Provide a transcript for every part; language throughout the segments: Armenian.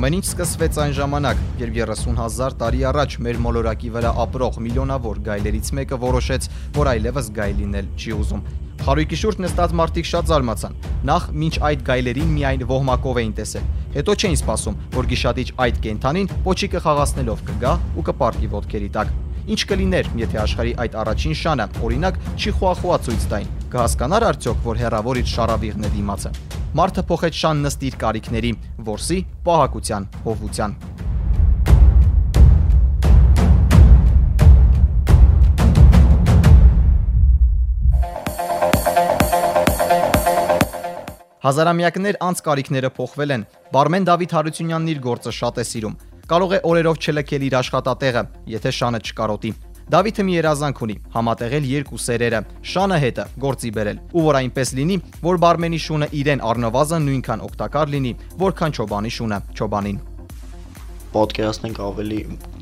Ամեն ինչ սկսվեց այն ժամանակ, երբ 30000 տարի առաջ մեր մոլորակի վրա ապրող միլիոնավոր գայլերից մեկը որոշեց, որ այլևս գայլ լինել չի ուզում։ Խարույկի շուրջ նստած մարդիկ շատ զարմացան։ Նախ մինչ այդ գայլերին միայն ոհմակով էին տեսել։ Հետո չէին սպասում, որ գիշատիչ այդ կենթանին պոչիկը խաղացնելով կգա ու կպարտի ոտքերի տակ։ Ինչ կլիներ, եթե աշխարհի այդ առաջին շանը, օրինակ, չիխուախուա ցույց տային։ Կհասկանար արդյոք, որ հերավորից շարավիղն է դիմացը։ Մարդը փոխեց շան նստիր կարիքների, որսի պահակության, հովության։ Հազարամյակներ անց կարիքները փոխվել են։ Բարմեն Դավիթ Հարությունյանն իր գործը շատ է սիրում կարող է օրերով չլքել իր աշխատատեղը, եթե շանը չկարոտի։ Դավիթը մի երազանք ունի՝ համատեղել երկու սերերը՝ շանը հետը գործի բերել, ու որ այնպես լինի, որ բարմենի շունը իրեն առնվազն նույնքան օգտակար լինի, որքան ճոբանի շունը ճոբանին պատկերացնենք ավելի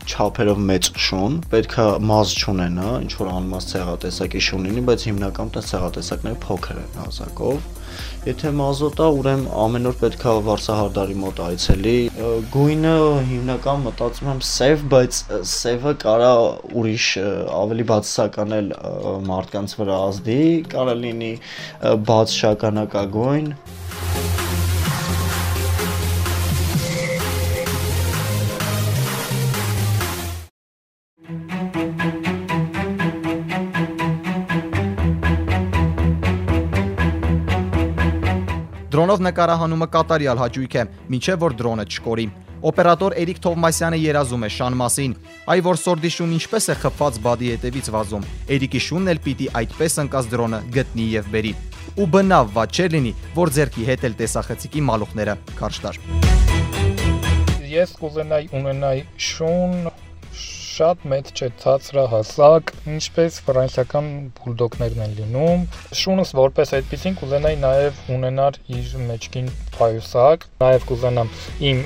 չափերով մեծ շուն, պետքա մազ չունենա, ինչ որ անմազ ցեղատեսակի շուն լինի, բայց հիմնական տես ցեղատեսակները փոքր են ազակով Եթե մազոտ է, ուրեմն ամեն օր պետքա Վարսահարդարի մոտ այցելի։ Գույնը հիմնական մտածում եմ սև, բայց սևը կարա ուրիշ ավելի բացասական էլ մարդկանց վրա ազդի, կարա լինի բաց շագանակագույն, Դրոնով նկարահանումը կատարյալ հաճույք է, ինչեւ որ դրոնը չկորի։ Օպերատոր Էրիկ Թովմասյանը երազում է շան մասին, այ որ սորդի շուն ինչպես է խփված բադի հետևից վազում։ Էրիկի շունն էլ պիտի այդպես ընկած դրոնը գտնի եւ բերի։ Ու բնավ ված չէ լինի, որ ձերքի հետ էլ տեսախցիկի մալուխները կարճ տար։ Ես կուզենայի ունենայի շուն շատ մեծ չէ, ցածրահասակ, ինչպես ֆրանսիական բուլդոգներն են լինում։ Շունս որպես այդպեսին կուզենայի նաև ունենալ իր մեջքին փայուսակ, նաև կուզենամ իմ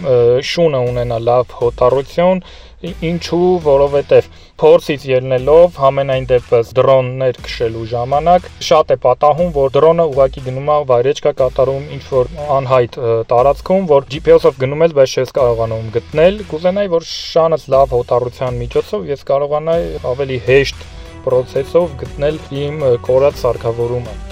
շունը ունենա լավ հոտառություն, ինչու, որովհետև փորձից ելնելով համենայն դեպս դրոններ քշելու ժամանակ շատ է պատահում, որ դրոնը ուղակի գնում է վայրեջկա կատարում ինչ որ անհայտ տարածքում, որ GPS-ով գնում ես, բայց չես կարողանում գտնել։ Կուզենայի, որ շանս լավ հոտառության միջոցով ես կարողանայի ավելի հեշտ process-ով գտնել իմ կորած սարքավորումը։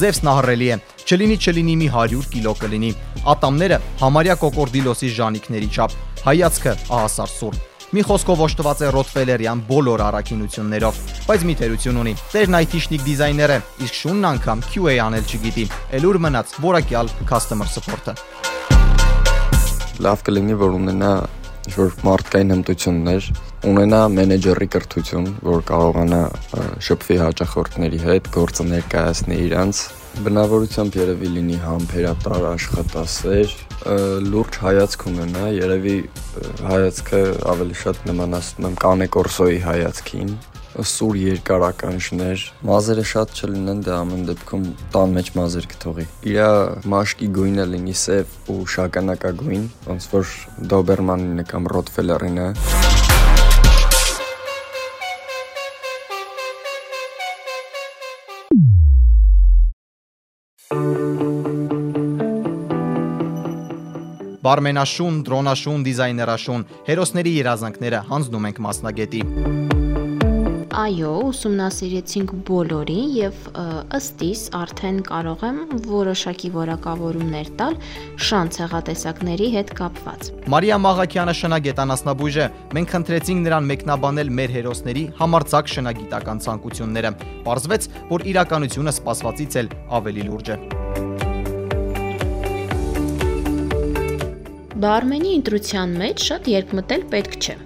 Զևսն ահռելի է։ Չլինի չլինի մի 100 կիլո կլինի։ Ատամները համարյա կոկորդիլոսի ժանիքների չափ։ Հայացքը ահասար սուր։ Մի խոսքով օժտված է Ռոթվելերյան բոլոր առաքինություններով, բայց մի թերություն ունի։ Տերն IT-շնիկ դիզայներ է, իսկ շունն անգամ QA անել չգիտի։ Էլուր մնաց որակյալ customer support-ը։ Լավ կլինի, որ ունենա ինչ-որ մարդկային հմտություններ, ունենա մենեջերի կրթություն, որ կարողանա շփվի հաճախորդների հետ, գործը ներկայացնի իրանց, բնավորությամբ երևի լինի համբերատար աշխատասեր, լուրջ հայացք ունենա, երևի հայացքը ավելի շատ նմանացնում եմ Կանե Կորսոյի հայացքին, սուր երկարականջներ, մազերը շատ չլինեն, դա ամեն դեպքում տան մեջ մազեր կթողի։ Իրա մաշկի գույնը լինի սև ու շագանակագույն, ոնց որ Դոբերմանինը կամ Ռոթվելերինը։ Բարմենաշուն, դրոնաշուն, դիզայներաշուն, հերոսների երազանքները հանձնում ենք մասնագետի այո, ուսումնասիրեցինք բոլորին եւ ըստիս արդեն կարող եմ որոշակի որակավորումներ տալ շան ցեղատեսակների հետ կապված։ Մարիա Մաղաքյանը շնագետանասնաբույժ է։ Մենք խնդրեցինք նրան մեկնաբանել մեր հերոսների համարձակ շնագիտական ցանկությունները։ Պարզվեց, որ իրականությունը սպասվածից էլ ավելի լուրջ է։ Բարմենի ընտրության մեջ շատ երկմտել պետք չէ։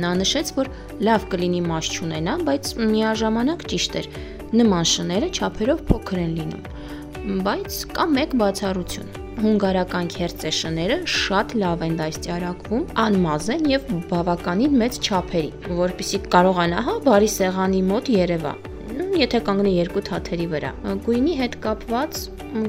Նա նշեց, որ լավ կլինի մաս չունենա, բայց միաժամանակ ճիշտ էր։ Նման շները չափերով փոքր են լինում։ Բայց կա մեկ բացառություն։ Հունգարական քերծե շները շատ լավ են դաստիարակվում, անմազ են եւ բավականին մեծ չափերի, որpիսի կարողանա հա բարի սեղանի մոտ երևա եթե կանգնի երկու թաթերի վրա։ Գույնի հետ կապված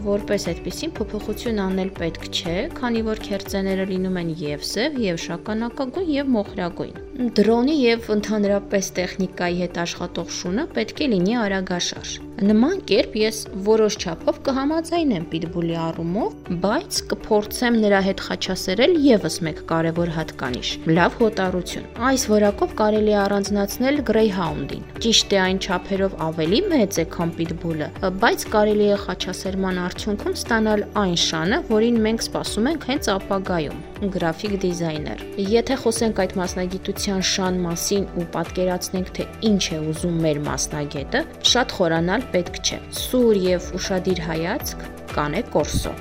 որպես այդպեսին փոփոխություն անել պետք չէ, քանի որ քերծեները լինում են եւ սև, եւ շագանակագույն, եւ մոխրագույն։ Դրոնի եւ ընդհանրապես տեխնիկայի հետ աշխատող շունը պետք է լինի արագաշարժ։ Նման կերպ ես որոշ չափով կհամաձայնեմ Pitbull-ի առումով, բայց կփորձեմ նրա հետ խաչասերել եւս մեկ կարևոր հատկանիշ՝ լավ հոտառություն։ Այս որակով կարելի է առանձնացնել Greyhound-ին։ Ճիշտ է այն չափերով ավելի մեծ է, քան Pitbull-ը, բայց կարելի է խաչասերման արդյունքում ստանալ այն շանը, որին մենք սպասում ենք հենց ապագայում։ Գրաֆիկ դիզայներ։ Եթե խոսենք այդ մասնագիտության շան մասին ու պատկերացնենք, թե ինչ է ուզում մեր մասնագետը, շատ խորանալ պետք չէ։ Սուր եւ ուշադիր հայացք կանե կորսո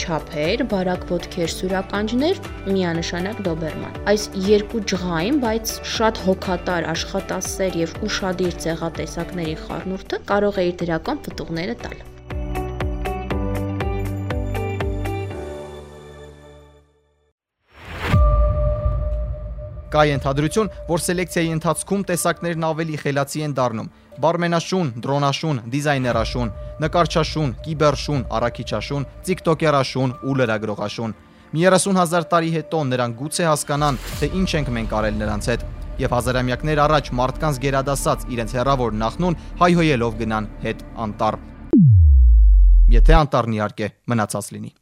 չափեր, բարակ ոտքեր, սուրականջներ, միանշանակ դոբերման։ Այս երկու ջղային, բայց շատ հոգատար, աշխատասեր եւ ուշադիր ցեղատեսակների խառնուրդը կարող է իր դրական պտուղները տալ։ Կա ենթադրություն, որ սելեկցիայի ընթացքում տեսակներն ավելի խելացի են դառնում։ Բարմենաշուն, դրոնաշուն, դիզայներաշուն, նկարչաշուն, կիբերշուն, առաքիչաշուն, TikToker-աշուն ու լրագրողաշուն։ Մի 30000 տարի հետո նրանք գուցե հասկանան, թե ինչ ենք մենք արել նրանց հետ, եւ հազարամյակներ առաջ մարդկանց գերադասած իրենց հերավոր նախնուն հայհոյելով գնան հետ անտառ։ Եթե անտառն իհարկե մնացած լինի։